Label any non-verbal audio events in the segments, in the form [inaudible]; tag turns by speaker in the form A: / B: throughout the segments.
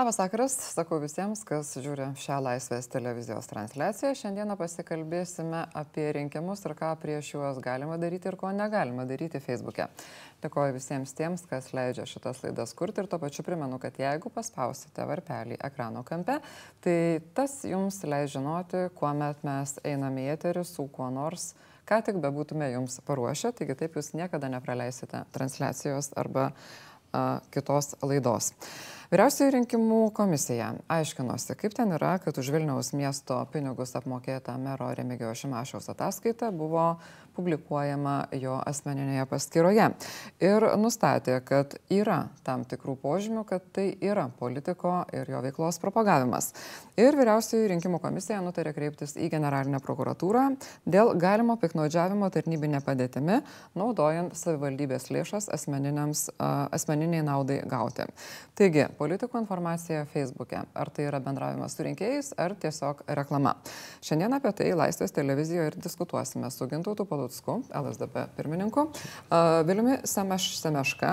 A: Labas vakaras, sakau visiems, kas žiūri šią laisvės televizijos transliaciją. Šiandieną pasikalbėsime apie rinkimus ir ką prieš juos galima daryti ir ko negalima daryti Facebook'e. Dėkoju visiems tiems, kas leidžia šitas laidas kurti ir to pačiu primenu, kad jeigu paspausite varpelį ekrano kampe, tai tas jums leidžia žinoti, kuomet mes einame į eterį su kuo nors ką tik bebūtume jums paruošę, taigi taip jūs niekada nepraleisite transliacijos arba a, kitos laidos. Vyriausioji rinkimų komisija aiškinosi, kaip ten yra, kad už Vilniaus miesto pinigus apmokėta mero Remigijo Šimašiaus ataskaita buvo publikuojama jo asmeninėje paskyroje. Ir nustatė, kad yra tam tikrų požymių, kad tai yra politiko ir jo veiklos propagavimas. Ir vyriausioji rinkimų komisija nutarė kreiptis į generalinę prokuratūrą dėl galimo piknaudžiavimo tarnybinė padėtimi, naudojant savivaldybės lėšas asmeniniai naudai gauti. Taigi, politikų informacija Facebook'e. Ar tai yra bendravimas su rinkėjais, ar tiesiog reklama. Šiandien apie tai Laisvės televizijoje ir diskutuosime su Gintautu Palutu. Palucku, LSDP pirmininku, Viliumi Semeš, Semeška,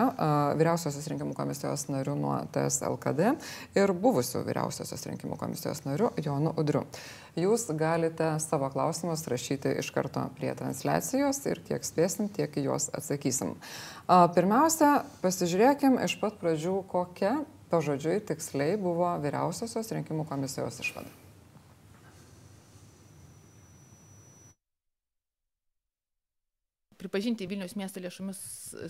A: vyriausiosios rinkimų komisijos nariu nuo TSLKD ir buvusiu vyriausiosios rinkimų komisijos nariu Jonu Udriu. Jūs galite savo klausimus rašyti iš karto prie transliacijos ir kiek spėsim, tiek į juos atsakysim. Pirmiausia, pasižiūrėkim iš pat pradžių, kokia pažodžiui tiksliai buvo vyriausiosios rinkimų komisijos išvada.
B: Pripažinti Vilnius miesto lėšomis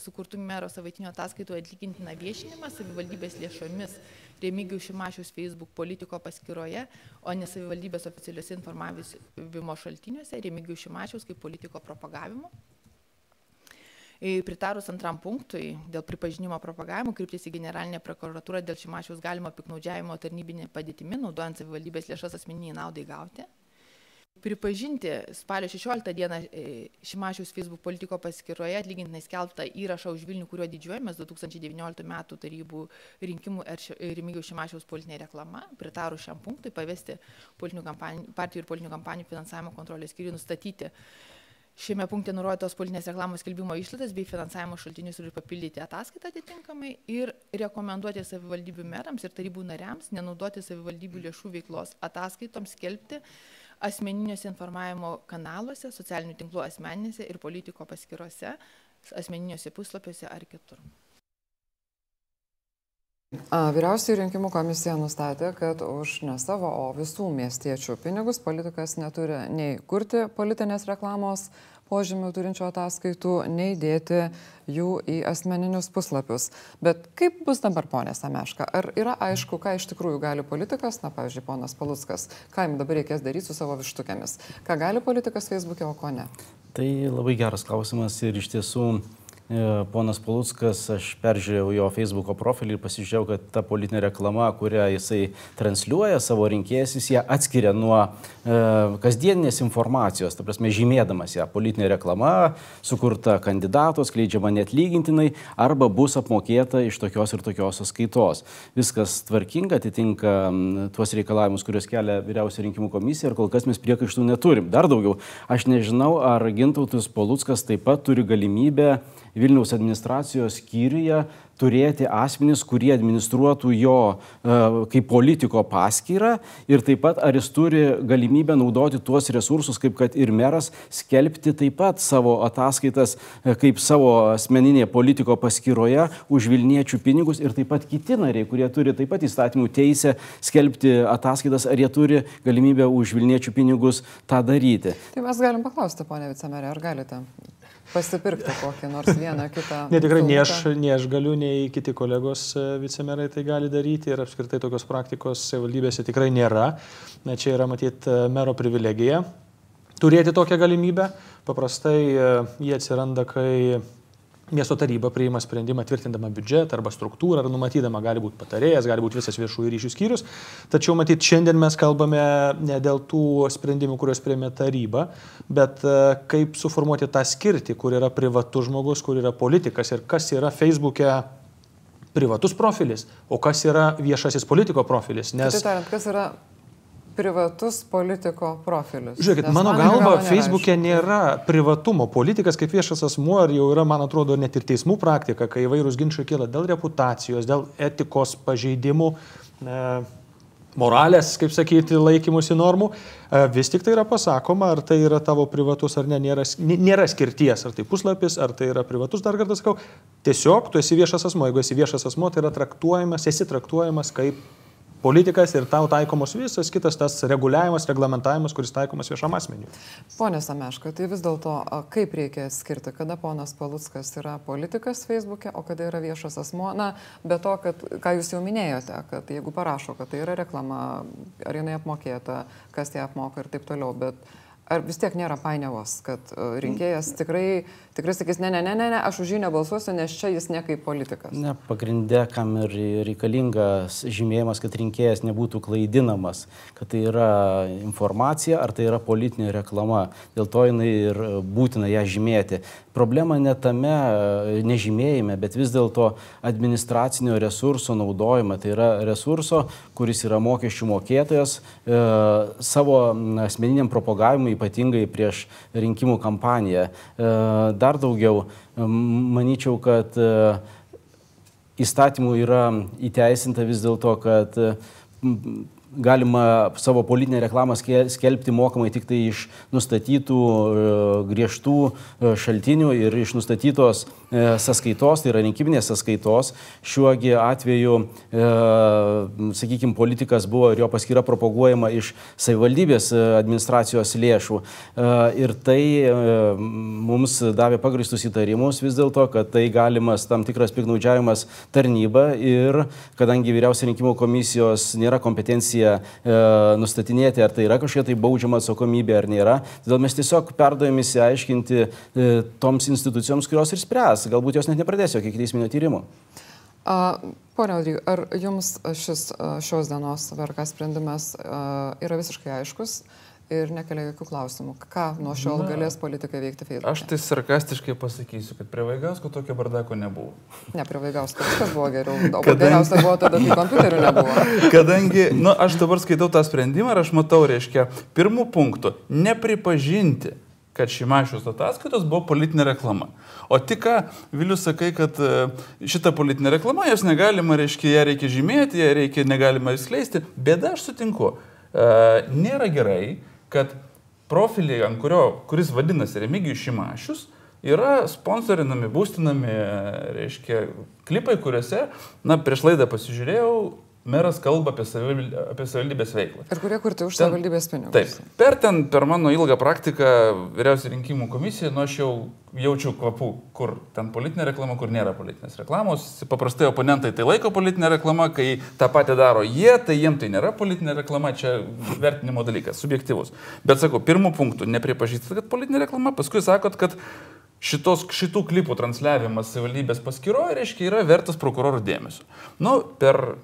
B: sukurtų mero savaitinio ataskaitų atlygintiną viešinimą savivaldybės lėšomis Remigijų Šimašiaus Facebook politiko paskyroje, o ne savivaldybės oficialiuose informavimo šaltiniuose Remigijų Šimašiaus kaip politiko propagavimo. Pritarus antram punktui dėl pripažinimo propagavimo kryptis į generalinę prokuratūrą dėl Šimašiaus galimo piknaudžiavimo tarnybinė padėtimi, naudojant savivaldybės lėšas asmeniniai naudai gauti pripažinti spalio 16 dieną e, Šimašiaus Facebook politiko paskyroje atlygintinai skelbtą įrašą už Vilnių, kuriuo didžiuojamės 2019 m. tarybų rinkimų Remigiaus Šimašiaus politinė reklama, pritarus šiam punktui pavesti partijų ir politinių kampanijų finansavimo kontrolės skyriui nustatyti Šiame punkte nurodytos politinės reklamos skelbimo išlaidas bei finansavimo šaltinius ir papildyti ataskaitą atitinkamai ir rekomenduoti savivaldybių merams ir tarybų nariams nenaudoti savivaldybių lėšų veiklos ataskaitoms skelbti asmeniniuose informavimo kanaluose, socialinių tinklų asmeninėse ir politiko paskiruose, asmeniniuose puslapiuose ar kitur.
A: Vyriausiai rinkimų komisija nustatė, kad už ne savo, o visų miestiečių pinigus politikas neturi nei kurti politinės reklamos, požymių turinčių ataskaitų, nei dėti jų į asmeninius puslapius. Bet kaip bus dabar, ponė Sameška? Ar yra aišku, ką iš tikrųjų gali politikas, na, pavyzdžiui, ponas Paluckas, ką jam dabar reikės daryti su savo vištukėmis? Ką gali politikas Facebook'e, o ko ne?
C: Tai labai geras klausimas ir iš tiesų ponas Paluckas, aš peržiūrėjau jo Facebook'o profilį ir pasižiūrėjau, kad ta politinė reklama, kurią jisai transliuoja savo rinkėjus, jis ją atskiria nuo e, kasdieninės informacijos, ta prasme, žymėdamas ją politinė reklama, sukurta kandidato, skleidžiama net lygintinai, arba bus apmokėta iš tokios ir tokios skaitos. Viskas tvarkinga, atitinka tuos reikalavimus, kuriuos kelia vyriausia rinkimų komisija ir kol kas mes priekaištų neturim. Dar daugiau, aš nežinau, ar Gintautas Paluckas taip pat turi galimybę Vilniaus administracijos skyriuje turėti asmenys, kurie administruotų jo e, kaip politiko paskyrą ir taip pat ar jis turi galimybę naudoti tuos resursus, kaip kad ir meras, skelbti taip pat savo ataskaitas e, kaip savo asmeninėje politiko paskyroje už Vilniečių pinigus ir taip pat kiti nariai, kurie turi taip pat įstatymų teisę skelbti ataskaitas, ar jie turi galimybę už Vilniečių pinigus tą daryti.
A: Tai mes galim paklausti, ponė vicemerė, ar galite pasipirkti kokį nors vieną kitą.
D: ne, tikrai ne aš, ne aš galiu, nei kiti kolegos e, vicemerai tai gali daryti ir apskritai tokios praktikos valdybėse tikrai nėra. Na, čia yra matyti e, mero privilegija turėti tokią galimybę. Paprastai e, jie atsiranda, kai Miesto taryba priima sprendimą tvirtindama biudžetą arba struktūrą, ar numatydama gali būti patarėjas, gali būti visas viešųjų ryšių skyrius. Tačiau matyt, šiandien mes kalbame ne dėl tų sprendimų, kuriuos priėmė taryba, bet e, kaip suformuoti tą skirtį, kur yra privatus žmogus, kur yra politikas ir kas yra Facebook'e privatus profilis, o kas yra viešasis politiko profilis.
A: Nes... Tai tariant, kas yra privatus politiko profilis.
D: Žiūrėkit, mano galva, Facebook'e nėra privatumo. Politikas kaip viešas asmuo ir jau yra, man atrodo, net ir teismų praktika, kai įvairūs ginčiai kyla dėl reputacijos, dėl etikos pažeidimų, moralės, kaip sakyti, laikymusi normų, e, vis tik tai yra pasakoma, ar tai yra tavo privatus ar ne, nėra, nėra skirties, ar tai puslapis, ar tai yra privatus, dar kartą sakau, tiesiog tu esi viešas asmo, jeigu esi viešas asmo, tai yra traktuojamas, esi traktuojamas kaip politikas ir tau taikomos visas kitas tas reguliavimas, reglamentavimas, kuris taikomas viešam asmeniu.
A: Pone Sameška, tai vis dėlto kaip reikia skirti, kada ponas Palutskas yra politikas Facebook'e, o kada yra viešas asmo? Na, be to, kad, ką jūs jau minėjote, kad jeigu parašo, kad tai yra reklama, ar jinai apmokėta, kas ją apmoka ir taip toliau, bet ar vis tiek nėra painiavos, kad rinkėjas tikrai tikrai sakys, ne, ne, ne, ne, ne, aš už jį nebalsuosiu, nes čia jis ne kaip politikas.
C: Ne, pagrindė, kam ir reikalingas žymėjimas, kad rinkėjas nebūtų klaidinamas, kad tai yra informacija ar tai yra politinė reklama. Dėl to jinai ir būtina ją žymėti. Problema ne tame nežymėjime, bet vis dėlto administracinio resurso naudojime. Tai yra resurso, kuris yra mokesčių mokėtojas e, savo asmeniniam propagavimui, ypatingai prieš rinkimų kampaniją. E, dar daugiau, manyčiau, kad e, įstatymų yra įteisinta vis dėlto, kad galima savo politinę reklamą skelbti mokamai tik tai iš nustatytų e, griežtų e, šaltinių ir iš nustatytos e, sąskaitos, tai yra rinkiminės sąskaitos. Šiuogi atveju, sakykime, politikas buvo ir jo paskyra propaguojama iš savivaldybės administracijos lėšų. Ir tai mums davė pagristus įtarimus vis dėlto, kad tai galimas tam tikras piknaudžiavimas tarnyba ir kadangi vyriausia rinkimų komisijos nėra kompetencija atsakomybę e, nustatinėti, ar tai yra kažkokia tai baudžiama atsakomybė ar nėra. Todėl mes tiesiog perdavėm įsiaiškinti e, toms institucijoms, kurios ir spręs. Galbūt jos net nepradės jokio ikiteisminio tyrimo.
A: Pone Audry, ar jums šis, šios dienos VRK sprendimas yra visiškai aiškus? Ir nekelia jokių klausimų. Ką nuo šiol Na, galės politikai veikti Facebook'e?
E: Aš tai sarkastiškai pasakysiu, kad prie Vaigausko tokio bardako nebuvo.
A: Ne, prie Vaigausko viskas buvo geriau. O Kadangi... geriausia buvo tada, kai kompiuterių nebuvo. [laughs]
E: Kadangi, na, nu, aš dabar skaitau tą sprendimą ir aš matau, reiškia, pirmų punktų - nepripažinti kad Šimašius ataskaitos buvo politinė reklama. O tik ką, Vilius sakai, kad e, šitą politinę reklamą, jos negalima, reiškia, ją reikia žymėti, ją reikia, negalima įskleisti. Bėda, aš sutinku, e, nėra gerai, kad profiliai, ant kurio, kuris vadinasi Remigijus Šimašius, yra sponsorinami, būstinami, reiškia, klipai, kuriuose, na, prieš laidą pasižiūrėjau, meras kalba apie, savivaldybė, apie savivaldybės veiklą.
A: Ir kurie kurti už ten, savivaldybės pinigus.
E: Taip. Per ten, per mano ilgą praktiką vyriausiai rinkimų komisija, nu aš jau jaučiu kvapų, kur ten politinė reklama, kur nėra politinės reklamos. Paprastai oponentai tai laiko politinė reklama, kai tą patį daro jie, tai jiem tai nėra politinė reklama, čia vertinimo dalykas, subjektivus. Bet sakau, pirmų punktų nepripažįstat, kad politinė reklama, paskui sakot, kad šitos, šitų klipų transliavimas savivaldybės paskyroje, reiškia, yra vertas prokurorų dėmesio. Nu, per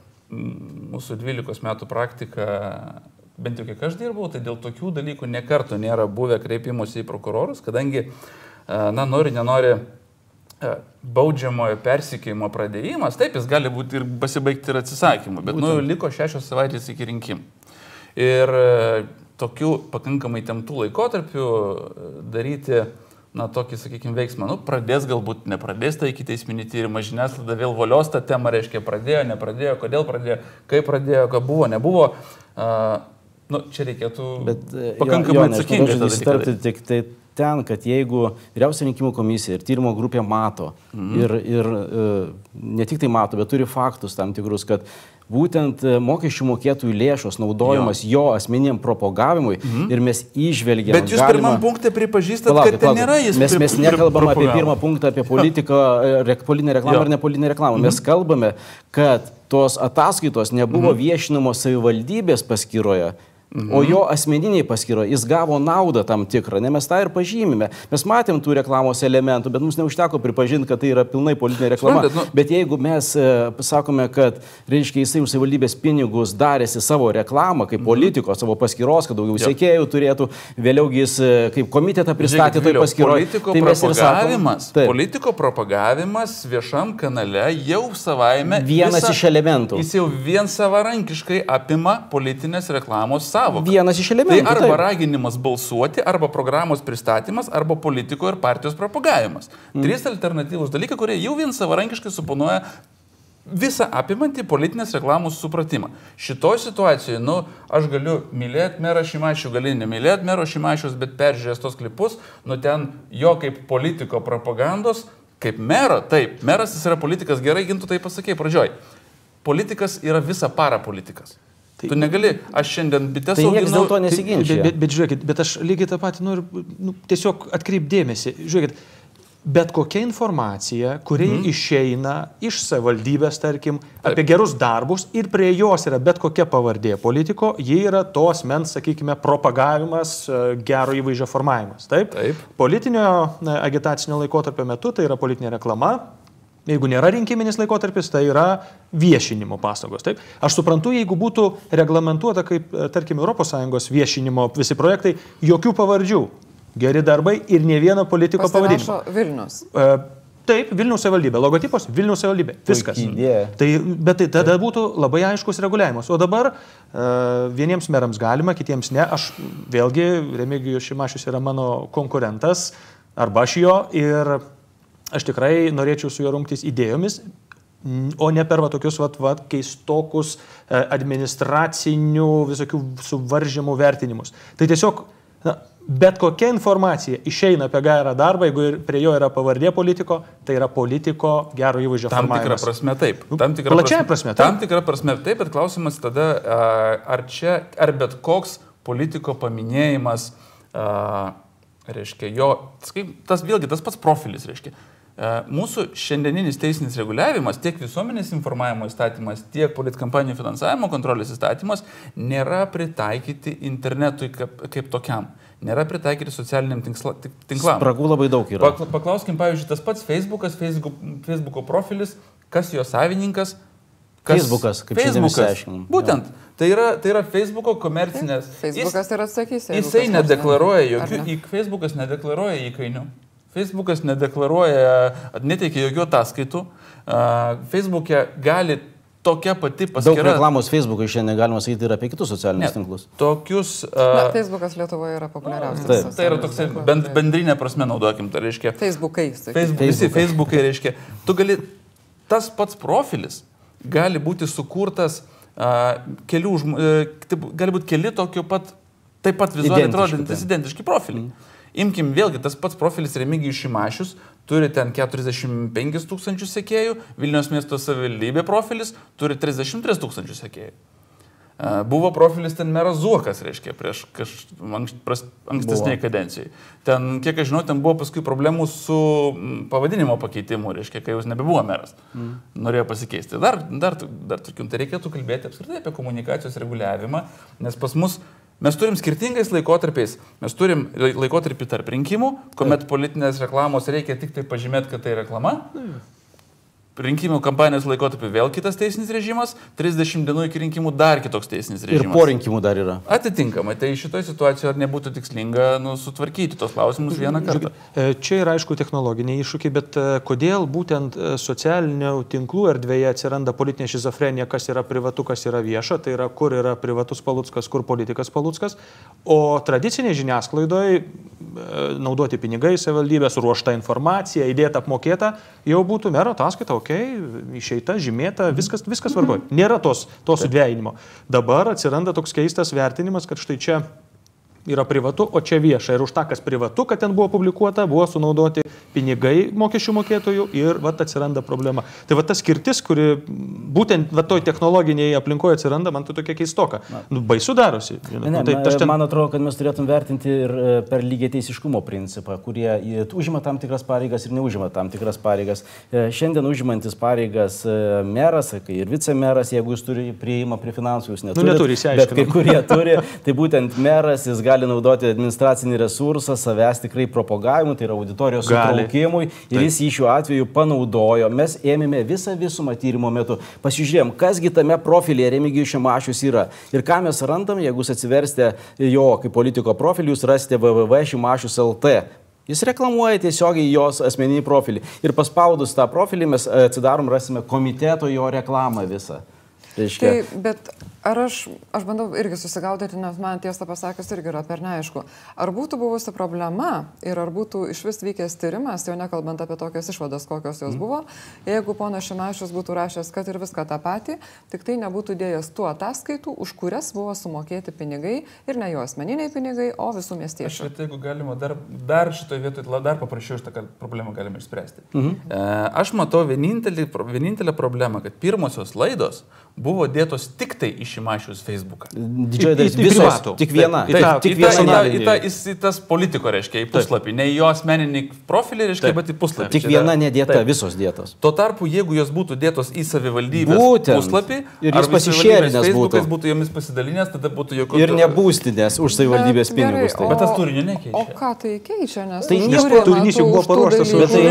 E: mūsų 12 metų praktika, bent jau kiek aš dirbau, tai dėl tokių dalykų nekarto nėra buvę kreipimuose į prokurorus, kadangi, na, nori, nenori baudžiamojo persikėjimo pradėjimas, taip, jis gali būti ir pasibaigti ir atsisakymu, bet, Būtent. nu, liko šešios savaitės iki rinkimų. Ir tokių pakankamai temtų laikotarpių daryti na, tokį, sakykime, veiksmą. Nu, pradės galbūt, nepradės tą iki teisminį tyrimą, žiniasklaida vėl valios tą temą, reiškia, pradėjo, nepradėjo, kodėl pradėjo, kaip pradėjo, ką buvo, nebuvo. Uh, nu, čia reikėtų Bet, e, pakankamai atsakingai
C: tik tai ten, kad jeigu vyriausia rinkimų komisija ir tyrimo grupė mato mhm. ir, ir e, ne tik tai mato, bet turi faktus tam tikrus, kad būtent e, mokesčių mokėtojų lėšos naudojamas jo, jo asmeniniam propagavimui mhm. ir mes išvelgiame.
E: Bet jūs galima... pirmam punktą pripažįstate, palaukit, kad tai nėra jis.
C: Mes, mes nekalbam apie pirmą punktą, apie politiką, e, politinę reklamą jo. ar nepolitinę reklamą. Mhm. Mes kalbame, kad tos ataskaitos nebuvo mhm. viešinamos savivaldybės paskyroje Mhm. O jo asmeniniai paskyro, jis gavo naudą tam tikrą, ne mes tą ir pažymime. Mes matėm tų reklamos elementų, bet mums neužteko pripažinti, kad tai yra pilnai politinė reklama. Suprantat, nu... Bet jeigu mes e, sakome, kad, reiškia, jisai už savivaldybės pinigus darėsi savo reklamą kaip mhm. politiko, savo paskyros, kad daugiau sėkėjų turėtų, vėliau jis e, kaip komitetą pristatė toj paskyroje.
E: Politiko tai propagavimas, sakom, politiko propagavimas viešam kanale jau savaime.
C: Vienas visa, iš elementų.
E: Jis jau vien savarankiškai apima politinės reklamos sąvoką
C: savoka. Vienas iš elementų.
E: Tai arba taip. raginimas balsuoti, arba programos pristatymas, arba politiko ir partijos propagavimas. Mm. Trys alternatyvūs dalykai, kurie jau vien savarankiškai suponuoja visą apimantį politinės reklamos supratimą. Šitoje situacijoje, nu, aš galiu mylėti merą Šimašių, gali nemylėti mero Šimašius, bet peržiūrėjęs tos klipus, nu ten jo kaip politiko propagandos, kaip mero, taip, meras jis yra politikas, gerai gintų tai pasakė pradžioj. Politikas yra visą parą politikas. Tai, tu negali, aš šiandien bitės
C: tai niekas dėl to
D: Bet,
C: nesiginčia.
D: bet, bet žiūrėkit, bet aš lygiai tą patį noriu nu, tiesiog atkreipdėmėsi. Žiūrėkit, bet kokia informacija, kuri mm. išeina iš savivaldybės, tarkim, Taip. apie gerus darbus ir prie jos yra bet kokia pavardė politiko, ji yra tos mens, sakykime, propagavimas, e, gero įvaizdžio formavimas. Taip?
E: Taip.
D: Politinio na, agitacinio laikotarpio metu tai yra politinė reklama, Jeigu nėra rinkiminis laikotarpis, tai yra viešinimo paslaugos. Taip? Aš suprantu, jeigu būtų reglamentuota, kaip, e, tarkim, ES viešinimo visi projektai, jokių pavardžių, geri darbai ir ne vieno politiko pavadinimo.
A: Vilnius.
D: E, Taip, Vilniaus savivaldybė, logotipas Vilniaus savivaldybė, viskas.
C: Idėja.
D: Tai, bet tai tada būtų labai aiškus reguliavimas. O dabar uh, vieniems merams galima, kitiems ne. Aš vėlgi, Remigijus Šimašius yra mano konkurentas, arba aš jo ir aš tikrai norėčiau su juo rungtis idėjomis, mm, o ne per va, tokius va, va, keistokus e, administracinių visokių suvaržymų vertinimus. Tai tiesiog na, bet kokia informacija išeina apie gerą darbą, jeigu ir prie jo yra pavardė politiko, tai yra politiko gero įvaizdžio
E: Tam tikrą
D: formavimas.
E: prasme taip. Tam tikrą
D: Plačiąja prasme, taip.
E: Tam tikrą prasme taip, bet klausimas tada, ar čia, ar bet koks politiko paminėjimas, reiškia, jo, tas vėlgi tas pats profilis, reiškia. A, Mūsų šiandieninis teisinis reguliavimas, tiek visuomenės informavimo įstatymas, tiek politkampanijų finansavimo kontrolės įstatymas nėra pritaikyti internetui kaip, kaip tokiam, nėra pritaikyti socialiniam tik- tinklam.
C: Spragų labai daug yra.
E: Pakla- Paklauskim, pavyzdžiui, tas pats Facebookas, Facebook, Facebooko profilis, kas jo savininkas.
C: Facebookas, kaip šiandien išsiaiškinom.
E: Būtent. Tai yra, tai yra Facebooko komercinės.
A: Facebookas ir atsakys.
E: Jisai
A: kas
E: nedeklaruoja
A: ne- ar
E: jokių,
A: ne?
E: į Facebookas nedeklaruoja įkainių. Facebookas nedeklaruoja, neteikia jokių ataskaitų. Uh, Facebook'e gali tokia pati
C: Daug
E: paskyra.
C: reklamos Facebook'ai šiandien galima sakyti ir apie kitus
E: Ne,
C: socialinius tinklus.
E: tokius.
A: Na,
E: Uh,
A: Facebookas Lietuvoje yra populiariausias.
C: Taip.
E: tai yra toksai bend, bendrinė prasme naudokim, tai reiškia.
A: Facebookai.
E: Facebook, visi
C: Facebookai.
E: Reiškia, tu gali, tas pats profilis gali būti sukurtas uh, kelių, žm- uh, taip, gali būti keli tokio pat, taip pat vizualiai atrodantis identiški profiliai. Mm. Imkim vėlgi, tas pats profilis Remigijus Šimašius turi ten 45 tūkstančių sekėjų, Vilnius miesto savivaldybė profilis turi 33 tūkstančių sekėjų. A, Buvo profilis ten meras Zuokas, reiškia, prieš ankstesnėje kadencijoje. Ten, kiek aš žinau, ten buvo paskui problemų su pavadinimo pakeitimu, reiškia, kai jau nebebuvo meras. Mm. Norėjo pasikeisti. Dar, dar, dar tokių, tai reikėtų kalbėti apskritai apie komunikacijos reguliavimą, nes pas mus Mes turim skirtingais laikotarpiais. Mes turim lai- laikotarpį tarp rinkimų, kuomet politinės reklamos reikia tik tai pažymėti, kad tai reklama. Rinkimų kampanijos laikotarpį vėl kitas teisinis režimas, 30 dienų iki rinkimų dar kitoks teisinis
C: Ir
E: režimas.
C: po rinkimų dar yra.
E: Atitinkamai, tai šitoje situacijoje ar nebūtų tikslinga nu, sutvarkyti tos klausimus vieną kartą?
D: E, Čia yra aišku technologiniai iššūkiai, bet e, kodėl būtent e, socialinių tinklų erdvėje atsiranda politinė šizofrenija, kas yra privatu, kas yra vieša, tai yra kur yra privatus paluckas, kur politikas paluckas, o tradicinėje žiniasklaidoje naudoti pinigai savivaldybės, ruošta informacija, įdėta apmokėta, jau būtų mero ataskaita, okay, išeita, žymėta, viskas, viskas svarbu. Nėra tos, to sudvėjinimo. Dabar atsiranda toks keistas vertinimas, kad štai čia yra privatu, o čia vieša. Ir už tą, kas privatu, kad ten buvo publikuota, buvo sunaudoti pinigai mokesčių mokėtojų ir vat atsiranda problema. Tai va ta skirtis, kuri būtent va toj technologiniai aplinkoje atsiranda, man tai tokia keistoka. Nu, baisu darosi.
C: Ne, ne,
D: tai,
C: tai
D: ten...
C: Man atrodo, kad mes turėtum vertinti ir e, per lygiai teisiškumo principą, kurie užima tam tikras pareigas ir neužima tam tikras pareigas. E, Šiandien užimantis pareigas e, meras ir vicemeras, jeigu jis turi prieimą prie finansų, jūs neturite.
D: neturi,
C: Bet kai kurie turi, tai būtent meras jis gali naudoti administracinį resursą savęs tikrai propagavimui, tai yra auditorijos
D: Gali.
C: Sutraukimui ir jis jį šiuo atveju panaudojo. Mes ėmėme visą visumą tyrimo metu, pasižiūrėjom, kasgi tame profilyje Remigijus Šimašius yra. Ir ką mes randam, jeigu jūs atsiversite jo kaip politiko profilį, jūs rasite www.šimašius.lt. Jis reklamuoja tiesiogiai jos asmeninį profilį. Ir paspaudus tą profilį mes atsidarom, rasime komiteto jo reklamą visą. Reiškia,
A: Tai, bet Ar aš, aš bandau irgi susigaudyti, nes man tiesą pasakius irgi yra per neaišku. Ar būtų buvusi problema ir ar būtų iš vis vykęs tyrimas, jau nekalbant apie tokias išvadas, kokios jos buvo, jeigu ponas Šimašius būtų rašęs, kad ir viską tą patį, tik tai nebūtų dėjęs tų ataskaitų, už kurias buvo sumokėti pinigai ir ne jo asmeniniai pinigai, o visų
E: Aš,
A: miestiečių.
E: vat jeigu galima, dar, dar šitoje vietoje dar paprašiau šitą problemą galime išspręsti. Mhm. E, aš matau vienintelį, vienintelę problemą, kad pirmosios laidos buvo dėtos tik tai iš Šimašiaus Facebooką.
C: Didžioji dalis visos, tik viena.
D: Taip, tą-
C: tik viena
E: į, tą, į, tą, į, į tas politiko, reiškia, į puslapį. Ne į jo asmeninį profilį, reiškia,
D: Taip.
E: bet į puslapį.
C: Tik viena nedėta,
E: Taip.
C: visos dėtos.
E: Tuo tarpu, jeigu jos būtų dėtos į savivaldybės
C: Būtent.
E: puslapį
C: Ir
E: ar
C: jis pasišėrinęs būtų.
E: būtų jomis pasidalinęs, tada būtų jokių...
C: Ir nebūstinės už savivaldybės
A: Bet gerai,
C: pinigus. Tai.
E: Bet tas turinio nekeičia.
A: O ką tai keičia? Nes
C: Tai
D: turinys jau buvo paruoštas
C: Bet tai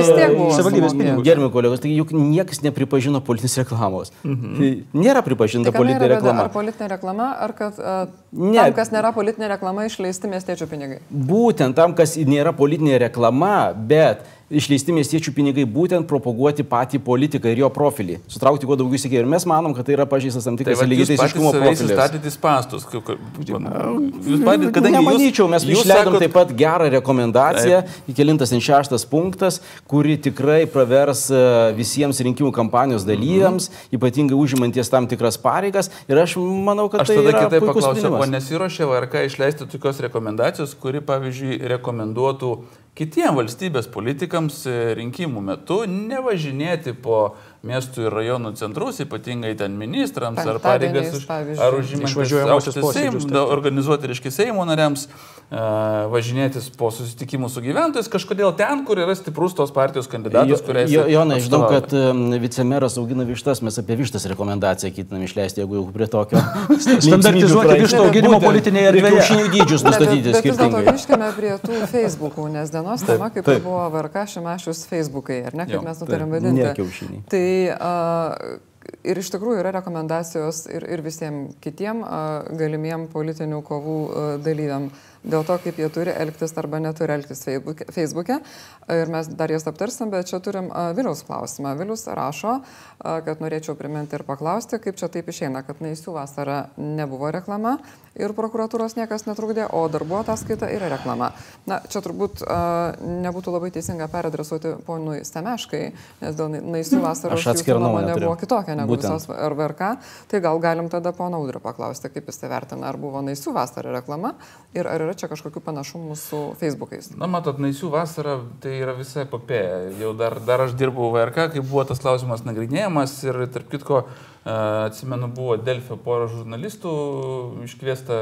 D: savivaldybės pinigus.
C: Gerbimi kolegos, tai juk niekas nepripažino politinės reklamos. Mhm. Tai nėra pripažinta politinė reklama.
A: Politinė reklama, ar kad uh,
C: Ne.
A: tam, kas nėra politinė reklama, išleisti miestiečių pinigai?
C: Būtent tam, kas nėra politinė reklama, bet išleisti miestiečių pinigai būtent propaguoti patį politiką ir jo profilį. Sutraukti kuo daugiau įsikėjų. Ir mes manom, kad tai yra pažeistas tam
E: Tai
C: tikras
E: patys
C: lygiai
E: save
C: profilis.
E: į spastus. Jūs patys, kadangi
C: Nemanyčiau, mes
E: jūs
C: išleidom
E: sakot-
C: taip pat gerą rekomendaciją, įkelintas ant šeštas punktas, kuri tikrai pravers e, visiems rinkimų kampanijos dalyviams, ypatingai užimanties tam tikras pareigas. Ir aš manau, kad
E: Aš
C: tai yra
E: kitaip paklausiu, o nesiuošia VRK išleisti tokios rekomendacijos, kuri, pavyzdžiui, rekomenduotų kitiems valstybės politikams e, rinkimų metu nevažinėti po miestų ir rajonų centrus, ypatingai ten ministrams ar pareigas, už, ar užimantys
D: Išvažiuojamuosius
E: aukštus
D: posėdžius,
E: Seim-
D: taip, taip.
E: organizuoti, reiškia, Seimo nariams, e, važinėtis po susitikimų su gyventojais, kažkodėl ten, kur yra stiprus tos partijos kandidatas, kuriai
C: Jo, Jonai, žinau, kad vicemeras augina vištas, mes apie vištas rekomendaciją ketinam išleisti, jeigu jau prie tokio. [laughs]
D: Standartizuoti vištų auginimo politinėje
C: Ir
D: erdvėje.
C: kiaušinių dydžius nustatyti skirtingai.
A: grįžkime prie tų Facebookų, nes dienos tema kaip
C: taip.
A: buvo VRK Šimašius Facebookai, ar ne, kaip
E: Jo,
A: mes nutarėm vadinti.
C: Ne kiaušiniai.
A: Tai a, ir iš tikrųjų yra rekomendacijos ir, ir visiems kitiem galimiem politinių kovų dalyviam dėl to, kaip jie turi elgtis arba neturi elgtis Facebook'e. Ir mes dar jas aptarsim, bet čia turim Viliaus klausimą. Vilius rašo, kad norėčiau priminti ir paklausti, kaip čia taip išeina, kad naisių vasara nebuvo reklama ir prokuratūros niekas netrukdė, o darbo ataskaita yra reklama. Na, čia turbūt nebūtų labai teisinga peradresuoti ponui Stemeškai, nes dėl naisių vasaros nuomonė
C: turiu.
A: buvo kitokia negu
C: Būtent.
A: visos RVRK. Tai gal galim tada pono Audrio paklausti, kaip jis tai vertina, ar buvo naisių vasara reklama ir ar yra čia kažkokių panašumų su Facebook'ais.
E: Na, matot, naisių vasara tai yra visa epopėja. Jau dar, dar aš dirbau VRK, kai buvo tas klausimas nagrinėjamas ir, tarp kitko, e, atsimenu, buvo Delfio pora žurnalistų iškviesta,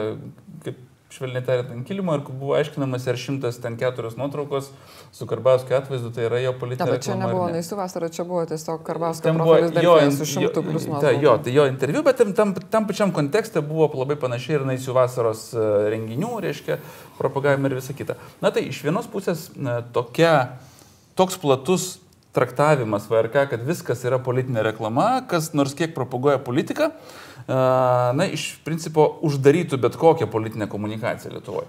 E: kaip švelniai tariant, ant kilimo ir buvo aiškinamas, ar šimtas ten keturios nuotraukos su Karbauskio atvaizdu, tai yra jo politinė
A: bet čia nebuvo
E: ne.
A: naisių vasara, čia buvo tiesiog Karbauskio profilis
E: jo,
A: su šimtu plus
E: ta,
A: nuotraukų.
E: jo, tai jo interviu, bet tam, tam, tam pačiam kontekste buvo labai panašiai ir naisių vasaros e, renginių, reiškia, propagavimai ir visa kita. Na tai iš vienos pusės e, tokia, toks platus traktavimas VRK, kad viskas yra politinė reklama, kas nors kiek propaguoja politiką, e, na, iš principo uždarytų bet kokią politinę komunikaciją Lietuvoje.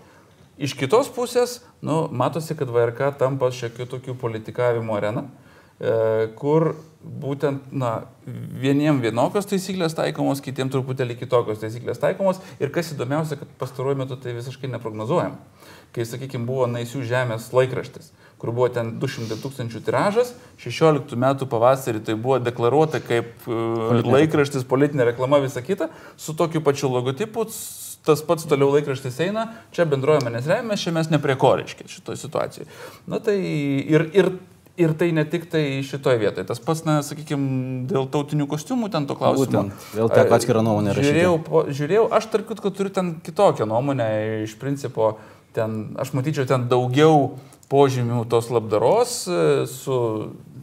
E: Iš kitos pusės, nu, matosi, kad VRK tampa šiokių tokių politikavimo arena, e, kur būtent, na, vieniem vienokios taisyklės taikomos, kitiem truputėlį kitokios taisyklės taikomos ir kas įdomiausia, kad pastaruoju metu tai visiškai neprognozuojam. Kai, sakykime, buvo Naisių žemės laikraštis, kur buvo ten 200 tūkstančių tiražas, 16 metų pavasarį tai buvo deklaruota kaip e, laikraštis, politinė reklama, visa kita, su tokiu pačiu logotipu, tas pats toliau laikraštis eina, čia bendroje manęs remia, čia mes neprie ko reiškia šitoje situacijoje. Na tai ir, ir, ir tai ne tik tai šitoje vietoje. Tas pats, na, sakykime, dėl tautinių kostiumų ten to klausimo.
C: Būtent. Vėl teko atskirą nuomonę rašyti.
E: Žiūrėjau, po, žiūrėjau, aš tarp kitko turiu ten kitokią nuomonę, iš principo, ten, aš matyčiau ten daugiau požymių tos labdaros e, su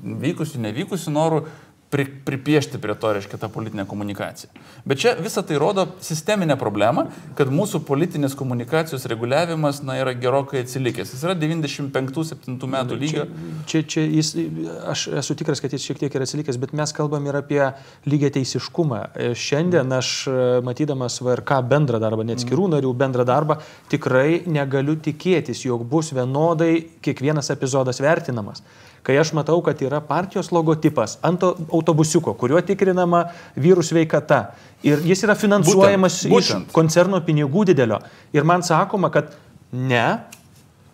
E: vykusiu, nevykusiu noru pri, pripiešti prie to, reiškia, tą politinę komunikaciją. Bet čia visą tai rodo sisteminę problemą, kad mūsų politinės komunikacijos reguliavimas, na, yra gerokai atsilikęs. Jis yra 95-7 metų lygio.
D: Čia, čia jis, aš esu tikras, kad jis šiek tiek yra atsilikęs, bet mes kalbam ir apie lygiai teisiškumą. Šiandien aš, e, matydamas VRK bendrą darbą, net skirų narių bendrą darbą, tikrai negaliu tikėtis, jog bus vienodai kiekvienas epizodas vertinamas. Kai aš matau, kad yra partijos logotipas ant to autobusiuko, kuriuo tikrinama vyrų sveikata. Ir jis yra finansuojamas
E: Būtent, būtent.
D: iš koncerno pinigų didelio. Ir man sakoma, kad ne,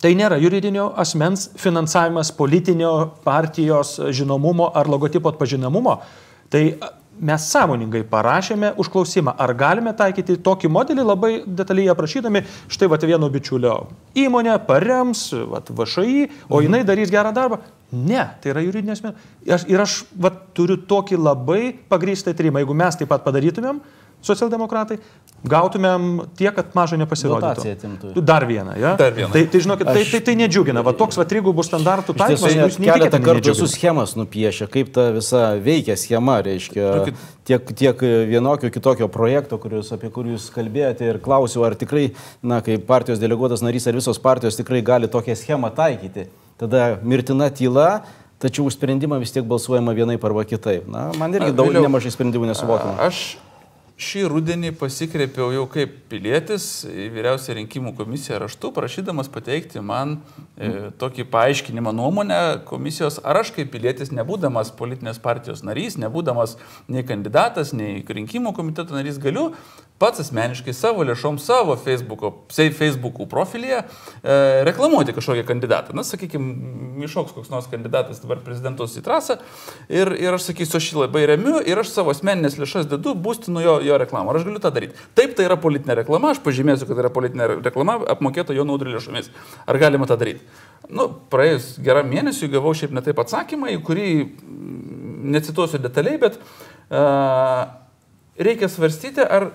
D: tai nėra juridinio asmens finansavimas politinio partijos žinomumo ar logotipo atpažinamumo. Tai mes sąmoningai parašėme užklausimą, ar galime taikyti tokį modelį labai detaliai aprašydami, štai va vieno bičiulio įmonė parems, va VŠI, o jinai darys gerą darbą. Ne, tai yra juridinė asmenė. Ir aš va, turiu tokį labai pagrįstą įtarimą. Jeigu mes taip pat padarytumėm, socialdemokratai, gautumėm tiek, kad mažai nepasirodytų. Dar vieną, ja?
E: Dar vieną.
D: Tai, tai žinokit, tai, tai, tai nedžiugina. Va toks va trigubų standartų taikymas, jūs
C: keletą kartų esu schemas nupiešę, kaip ta visa veikia schema, reiškia, tiek, tiek vienokio kitokio projekto, kurius, apie kurį jūs kalbėjote ir klausiau, ar tikrai, na, kaip partijos deleguotas narys, ar visos partijos tikrai gali tokią schemą taikyti. Tada mirtina tyla. Tačiau už sprendimą vis tiek balsuojama vienaip arba kitaip. Na, man irgi daug nemažai sprendimų nesuvokiama.
E: Aš šį rudenį pasikreipiau jau kaip pilietis į vyriausią rinkimų komisiją raštu, prašydamas pateikti man e, tokį paaiškinimą nuomonę komisijos, ar aš kaip pilietis, nebūdamas politinės partijos narys, nebūdamas nei kandidatas, nei rinkimų komiteto narys, galiu pats asmeniškai savo lėšom, savo Facebook'o, Facebook'ų profilyje e, reklamuoti kažkokį kandidatą. Na, sakykime, išauks koks nors kandidatas dabar prezidentus į trasą ir, ir aš sakysiu, aš jį labai remiu ir aš savo asmeninės lėšas dedu, būstinu jo, jo reklamą. Ar aš galiu tą daryti? Taip, tai yra politinė reklama, aš pažymėsiu, kad tai yra politinė reklama apmokėta jo naudų lėšomis. Ar galima tą daryti? Nu, praėjus geram mėnesiui gavau šiaip netaip atsakymą, į kurį mm, necituosiu detaliai, bet uh, reikia svarstyti, ar,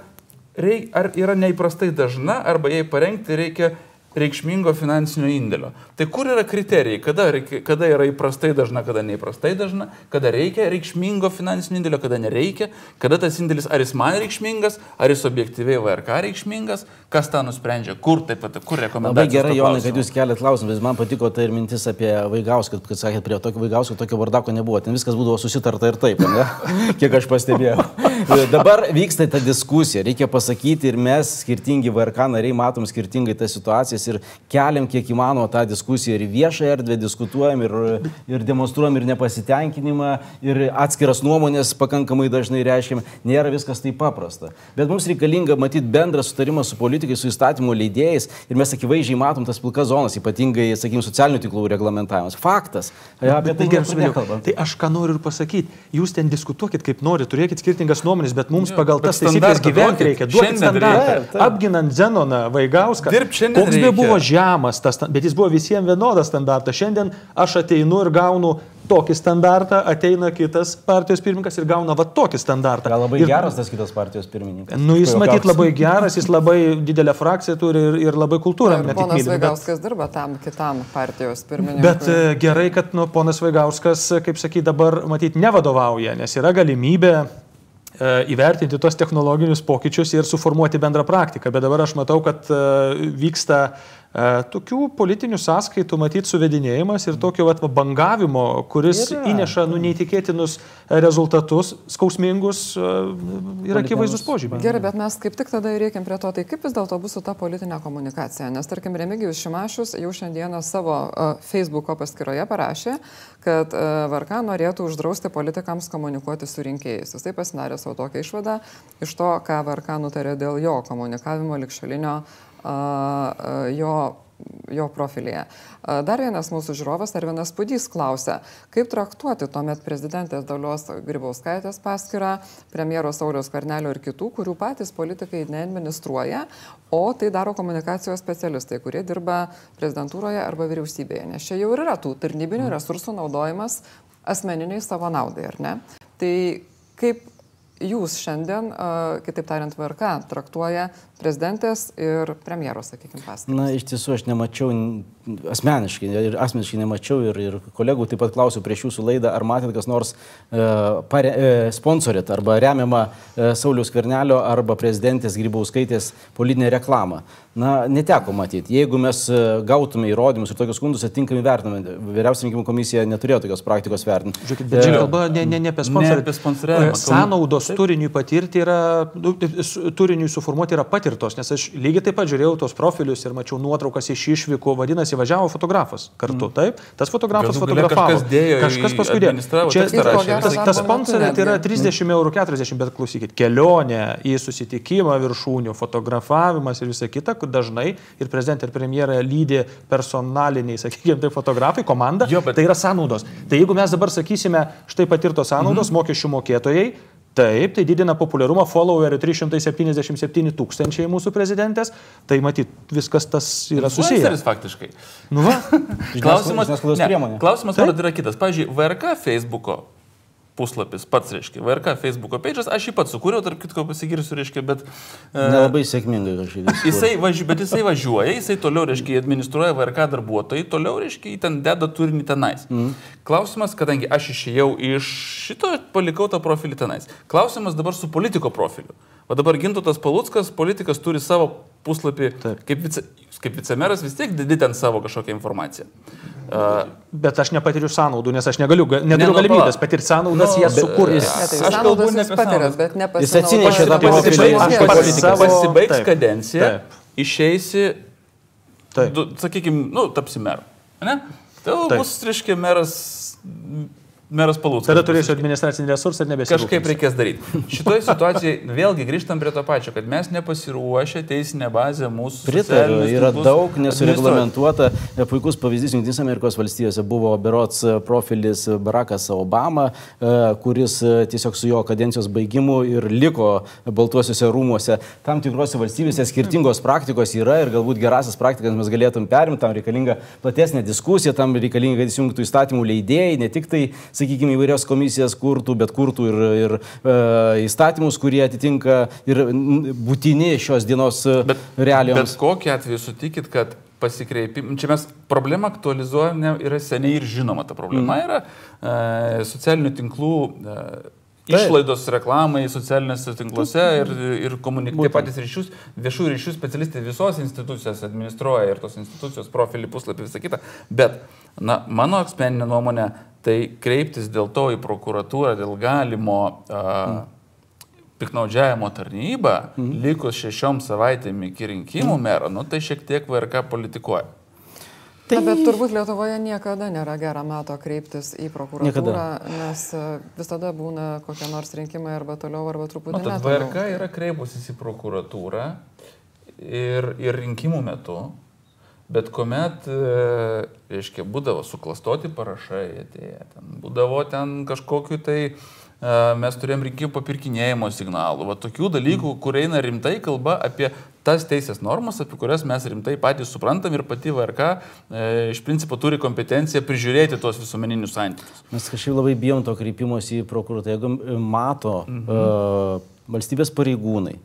E: reik, ar yra neįprastai dažna, arba jai parengti reikia reikšmingo finansinio indėlio. Tai kur yra kriterijai, kada, reikia, kada yra įprastai dažna, kada neįprastai dažna, kada reikia reikšmingo finansinio indėlio, kada nereikia, kada tas indėlis, ar jis man reikšmingas, ar jis objektyviai VRK reikšmingas, kas tą nusprendžia, kur taip pat, kur rekomenduoja.
C: Labai gerai, Jonai, kad jūs keliat klausimą, bet man patiko tai ir mintis apie Vaigauską, kad sakėt, prie tokio Vaigausko tokio vardako nebuvo, ten viskas būdavo susitarta ir taip, ne? [laughs] kiek aš pastebėjau. [laughs] Dabar vyksta ta diskusija, reikia pasakyti ir mes, skirtingi VRK nariai, matom skirtingai tas situacijas ir keliam kiek įmanoma tą diskusiją ir viešą erdvę, diskutuojam ir, ir demonstruojam ir nepasitenkinimą, ir atskiras nuomonės pakankamai dažnai reiškiam, nėra viskas taip paprasta. Bet mums reikalinga matyti bendrą sutarimą su politikais, su įstatymų leidėjais ir mes akivaizdžiai matom tas pilkas zonas, ypatingai, sakykime, socialinių tinklų reglamentavimas. Faktas. Apie tai
D: gerai,
C: niekur
D: supratau.
C: nekalbam.
D: Tai aš ką noriu ir pasakyti. Jūs ten diskutuokit kaip nori, turėkit skirtingas nuomonės, bet mums
E: Jo,
D: pagal
E: bet
D: tas taisyklės gyventi reikia. Duokit standartą.
C: reikia.
D: Apginant Zenoną Vaigauską.
E: Dirbt šiandien
D: Koks be
E: reikia.
D: buvo žemas tas, bet jis buvo visiems vienodas standartas. Šiandien aš ateinu ir gaunu tokį standartą, ateina kitas partijos pirmininkas ir gauna va tokį standartą.
C: Gal labai
D: ir,
C: geras tas kitas partijos pirmininkas.
D: Nu, jis matyt labai geras, jis labai didelę frakciją turi ir, ir labai kultūrą.
A: Ir ponas
D: myli, bet-
A: Vaigauskas dirba tam kitam partijos pirmininkui.
D: Bet e, gerai, kad nu, ponas Vaigauskas, kaip sakyti, dabar matyti nevadovauja, nes yra galimybė įvertinti tos technologinius pokyčius ir suformuoti bendrą praktiką. Bet dabar aš matau, kad e, vyksta e, tokių politinių sąskaitų, matyti, suvedinėjimas ir tokio vat, va, bangavimo, kuris
C: Yra.
D: įneša nu, neįtikėtinus rezultatus, skausmingus e, ir akivaizdus požymiai.
A: Gerai, bet mes kaip tik tada ir reikiam prie to, tai kaip vis dėlto bus su ta politinė komunikacija. Nes, tarkim, Remigijus Šimašius jau šiandieną savo uh, Facebook'o paskyroje parašė, kad Varka norėtų uždrausti politikams komunikuoti su rinkėjais. Jisai pasidarė savo tokią išvadą iš to, ką Varka nutarė dėl jo komunikavimo likšalinio jo jo profilyje. Dar vienas mūsų žiūrovas, Arvinas Pudys, klausia, kaip traktuoti tuomet prezidentės Dalios Grybauskaitės paskirą, premjero Sauliaus Karnelio ir kitų, kurių patys politikai neadministruoja, o tai daro komunikacijos specialistai, kurie dirba prezidentūroje arba vyriausybėje. Nes čia jau yra tų tarnybinių resursų naudojimas asmeniniai savo naudai, ar ne? Tai kaip jūs šiandien, kitaip tariant, VRK traktuoja prezidentės ir premjero, sakykime, paskirtį?
C: Na, iš tiesų aš nemačiau, asmeniškai, ir asmeniškai nemačiau, ir, ir kolegų taip pat klausiau prieš jūsų laidą, ar matėt kas nors e, pare, e, sponsorit arba remiamą e, Sauliaus Kvernelio arba prezidentės Grybauskaitės politinę reklamą. Na, neteko matyti. Jeigu mes e, gautume įrodymus ir tokius skundus atitinkamai vertiname, vyriausia rinkimų komisija neturėjo tokios praktikos vertinti.
D: Žiūrėkit, bet čia kalba ne, ne, ne apie sponsorą.
E: Ne apie sponsoriavimą.
D: Sąnaudos turiniui patirti yra, nu, turiniui suformuoti yra patirtos, nes aš lygiai taip pat žiūrėjau tos profilius ir mačiau nuotraukas iš išvykų, vadinasi, važiavo fotografas kartu, taip? Tas fotografas
E: Galų
D: fotografavo.
E: kažkas dėjo
D: kažkas paskui dėjo. Čia tas
A: metu
D: sponsorė tai yra
A: netgi.
D: 30 eurų 40, bet klausykit, kelionė į susitikimą viršūnių, fotografavimas ir visa kita, kur dažnai ir prezidentė, ir premjerė lydi personaliniai, sakykime, tai fotografai, komanda,
E: Jo, bet-
D: tai yra sąnaudos. Tai jeigu mes dabar sakysime, štai patirtos sąnaudos,
E: Mhm.
D: mokesčių mokėtojai, Taip, tai didina populiarumą followerių 377 tūkstančiai mūsų prezidentės, tai matyt, viskas tas yra susiję.
E: Influenceris faktiškai.
D: Nu va, [laughs]
E: Klausimas, ne, klausimas man yra kitas. Pavyzdžiui, VRK Facebook'o puslapis pats, reiškia, VRK Facebook'o page'as, aš jį pats sukūriau, tarp kitko pasigirsiu, reiškia, bet... e,
C: Nelabai sėkmingai kažkaip.
E: Jisai, važi, bet jisai važiuoja, jisai toliau, reiškia, administruoja VRK darbuotojai, toliau, reiškia, ten deda turinį tenais. Mm. Klausimas, kadangi aš išėjau iš šito, palikau tą profilį tenais. Klausimas dabar su politiko profiliu. O dabar Gintutas Paluckas, politikas turi savo puslapį,
D: Taip.
E: kaip, vice, kaip vicemeras vis tiek dedi ten savo kažkokią informaciją.
D: Bet aš nepatiriu sąnaudų, nes aš negaliu, ga- neturiu
E: Ne, nu,
D: galimybės patirti sąnaudas,
E: Nu,
D: jas
E: bet-
D: sukurti.
C: jis-
A: Ne, tai
E: Aš
A: sąnaudas
E: kalbu ne apie sąnaudas.
A: bet
C: Jis atsinešė tą profilį
E: pasibaigs,
D: taip.
E: išeisi, sakykime, nu, tapsi meru. Ne? Tai bus, reiškia, meras, meras Paluckas.
D: Tada turėsiu administracinį resursą ir nebesirūpinsiu.
E: Kažkaip reikės daryti. Šitoje situacijoje vėlgi grįžtam prie to pačio, kad mes nepasiruošę teisinę bazę mūsų.
C: Pritariu, yra daug nesureglamentuota. E, Puikus pavyzdys Junktinės Amerikos valstijose buvo berots e, profilis Barackas Obama, e, kuris e, tiesiog su jo kadencijos baigimu ir liko Baltuosiuose rūmuose. Tam tikrose valstybėse skirtingos praktikos yra ir galbūt gerasias praktikas mes galėtum perimti, tam reikalinga platesnė diskusija, tam reikalinga, kad įsijungtų įstatymų leidėjai, ne tik tai, sakykime, įvairios komisijas kurtų, bet kurtų ir, ir e, įstatymus, kurie atitinka ir būtini šios dienos e,
E: Bet,
C: realijoms.
E: bet kokiu atveju sutikit, kad pasikreipim, čia mes problemą aktualizuojame, yra seniai ir žinoma ta problema
C: Mhm.
E: yra e, socialinių tinklų e, išlaidos reklamai socialiniuose tinkluose ir, ir komunikuoti patys ryšius, viešų ryšių specialistai visos institucijos administruoja ir tos institucijos profilį, puslapį, visą kitą. Bet, na, mano asmeninė nuomonė, tai kreiptis dėl to į prokuratūrą, dėl galimo uh, piknaudžiavimo tarnybą, likus šešiom savaitėm iki rinkimų mero, nu, tai šiek tiek VRK politikuoja.
A: Na, bet turbūt Lietuvoje niekada nėra gera meto kreiptis į prokuratūrą,
C: Niekada.
A: nes e, visada būna kokie nors rinkimai arba toliau, arba truputį ne
E: VRK yra kreipusis į prokuratūrą ir, ir rinkimų metu, bet kuomet, e, reiškia, būdavo suklastoti parašai, atėję, ten, būdavo ten kažkokiu tai, e, mes turėjom rinkimų papirkinėjimo signalų, va tokių dalykų, kur eina rimtai kalba apie tas teisės normas, apie kurias mes rimtai patys suprantam ir pati VRK e, iš principo turi kompetenciją prižiūrėti tuos visuomeninius santykius.
C: Mes kažkaip labai bijom to kreipimosi į prokuratūrą. Jeigu e, mato mhm. uh, valstybės pareigūnai,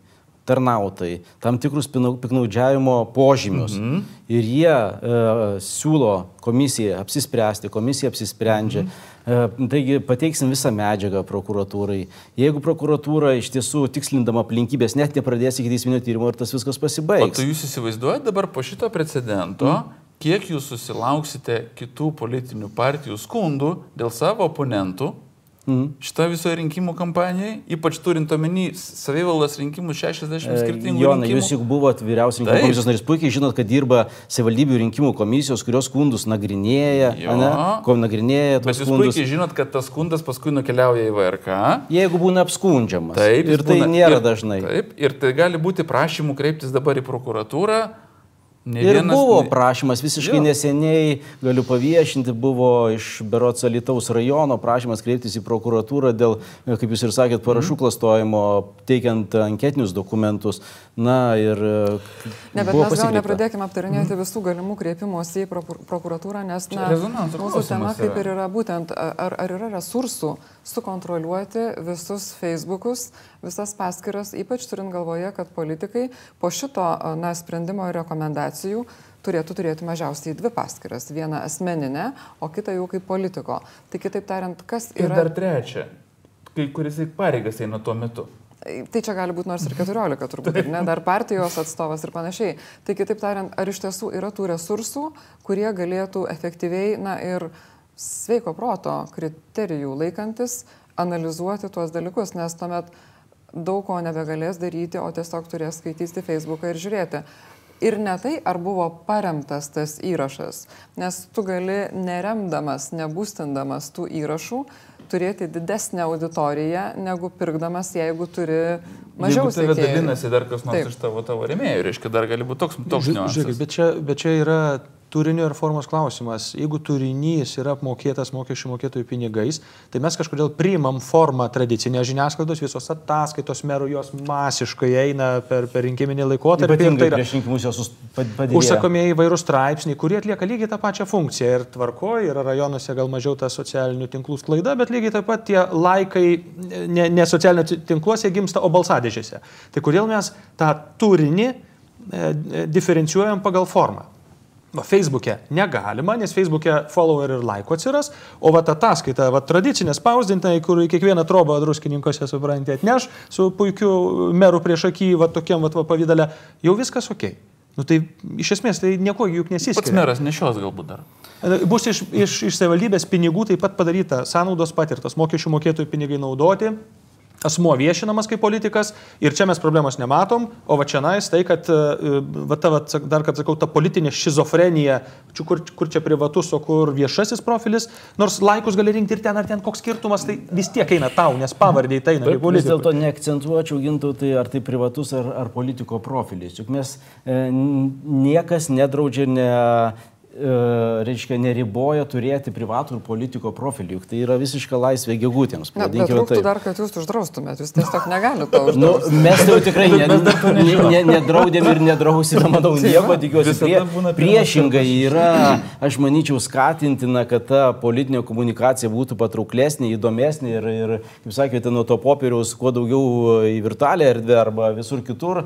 C: tarnautojai, tam tikrus piknaudžiavimo požymius mhm. ir jie uh, siūlo komisijai apsispręsti, komisija apsisprendžia. Mhm. Uh, taigi pateiksim visą medžiagą prokuratūrai. Jeigu prokuratūra iš tiesų tikslindama aplinkybės net nepradės iki teisminio tyrimo ir tas viskas
E: O
C: pasibaigs.
E: tai jūs įsivaizduojate dabar po šito precedento, mm. kiek jūs susilauksite kitų politinių partijų skundų dėl savo oponentų mm. šitą visoje rinkimų kampanijoje, ypač turint omeny savivaldos rinkimus 60 skirtingų.
C: E, Jonai,
E: rinkimų.
C: jūs juk buvot vyriausios rinkimų
E: Taip.
C: komisijos narys, puikiai žinot, kad dirba savivaldybių rinkimų komisijos, kurios skundus nagrinėja, ane, ko nagrinėja
E: Bet jūs
C: skundus.
E: puikiai žinot, kad tas skundas paskui nukeliauja į VRK.
C: Jeigu būna apskundžiamas.
E: Taip,
C: ir tai
E: būna-
C: nėra
E: ir,
C: dažnai.
E: Taip, ir tai gali būti prašymų kreiptis dabar į prokuratūrą. Ne
C: Ir
E: vienas-
C: buvo prašymas visiškai
E: Jo.
C: neseniai, galiu paviešinti, buvo iš Berots Alitaus rajono prašymas kreiptis į prokuratūrą dėl, kaip jūs ir sakėt, parašų klastojimo, teikiant anketinius dokumentus. Na ir... e,
A: Ne, bet
C: buvo
A: mes gal nepradėkime aptarinėti visų galimų kreipimųsi į prokur- prokuratūrą, nes na, mūsų tema kaip ir yra būtent, ar, ar yra resursų sukontroliuoti visus Facebookus, visas paskiras, ypač turint galvoje, kad politikai po šito na, sprendimo ir rekomendacijų turėtų turėti mažiausiai dvi paskiras. Vieną asmeninę, o kitą jau kaip politiko. Tai kitaip tariant, kas
E: Ir
A: yra...
E: dar trečia, kai kuris pareigas eina tuo metu.
A: Tai čia gali būti nors ir 14 turbūt, ir ne, dar partijos atstovas ir panašiai. Tai kitaip tariant, ar iš tiesų yra tų resursų, kurie galėtų efektyviai, na ir sveiko proto kriterijų laikantis, analizuoti tuos dalykus, nes tuomet daug ko nebegalės daryti, o tiesiog turės skaityti Facebooką ir žiūrėti. Ir ne tai, ar buvo paremtas tas įrašas, nes tu gali neremdamas, nebūstindamas tų įrašų, turėti didesnę auditoriją, negu pirkdamas, jeigu turi mažiau
E: sekėjų.
A: sekėjų.
E: dalinasi dar kas nors
A: Taip.
E: iš tavo, tavo remėjų, reiškia, dar gali būti toks, toks niuansas.
D: bet čia, bet čia yra turinio ir formos klausimas. Jeigu turinys yra apmokėtas mokesčių mokėtojų pinigais, tai mes kažkodėl priimam formą tradicinę žiniasklaidos, visos ataskaitos merų jos masiškai eina per, per rinkiminį laikotarpį. ir
C: Ypatingai
D: tai yra-
C: prieš rinkimus jos padėjo.
D: Užsakomieji įvairūs straipsniai, kurie atlieka lygiai tą pačią funkciją. Ir tvarkoje yra rajonuose gal mažiau ta socialinių tinklų sklaida, bet lygiai taip pat tie laikai ne, ne socialiniuose tinkluose gimsta, o balsadėžėse. Tai kodėl mes tą turinį e, e, diferencijuojam pagal formą? Facebook'e negalima, nes Facebook'e follower ir laiko atsiras, o va ta ataskaita, va tradicinė spausdinta, kur kiekvieną trobą druskininkose, suprantate, atneš su puikiu meru prieš akį, va tokiam va, va pavydalė, jau viskas ok. Nu tai iš esmės tai nieko juk
E: Pats
D: nesiskiria.
E: meras nešios galbūt dar.
D: Bus iš, iš, iš savivaldybės pinigų taip pat padaryta, sąnaudos patirtas, mokesčių mokėtojų pinigai naudoti, asmuo viešinamas kaip politikas ir čia mes problemos nematom, o va čia nais tai, kad e, va, ta, va, dar kad sakau, ta politinė šizofrenija, čia kur, kur čia privatus, o kur viešasis profilis, nors laikus gali rinkti ir ten ar ten koks skirtumas, tai vis tiek eina tau, nes pavardė tai eina.
C: Vis dėlto neakcentuočiau gintų, tai ar tai privatus, ar, ar politiko profilis. Juk mes e, niekas nedraudžia, ne, reiškia, neriboja turėti privatų ir politiko profilį. Juk tai yra visiška laisvė gegutėms.
A: Na, bet
C: taip.
A: dar, kad jūs uždraustumėt, jūs tiesiog negalite to
C: Nu,
A: uždrausti. [laughs]
C: mes tai jau tikrai ne, ne, ne, nedraudėm ir nedrausime, manau, [laughs] nieko, tikiuosi.
E: Pirmas
C: priešingai yra, aš manyčiau, skatintina, kad ta politinė komunikacija būtų patrauklesnė, įdomesnė ir, ir kaip sakėte, nuo to popieriaus kuo daugiau į virtualią erdvę arba visur kitur.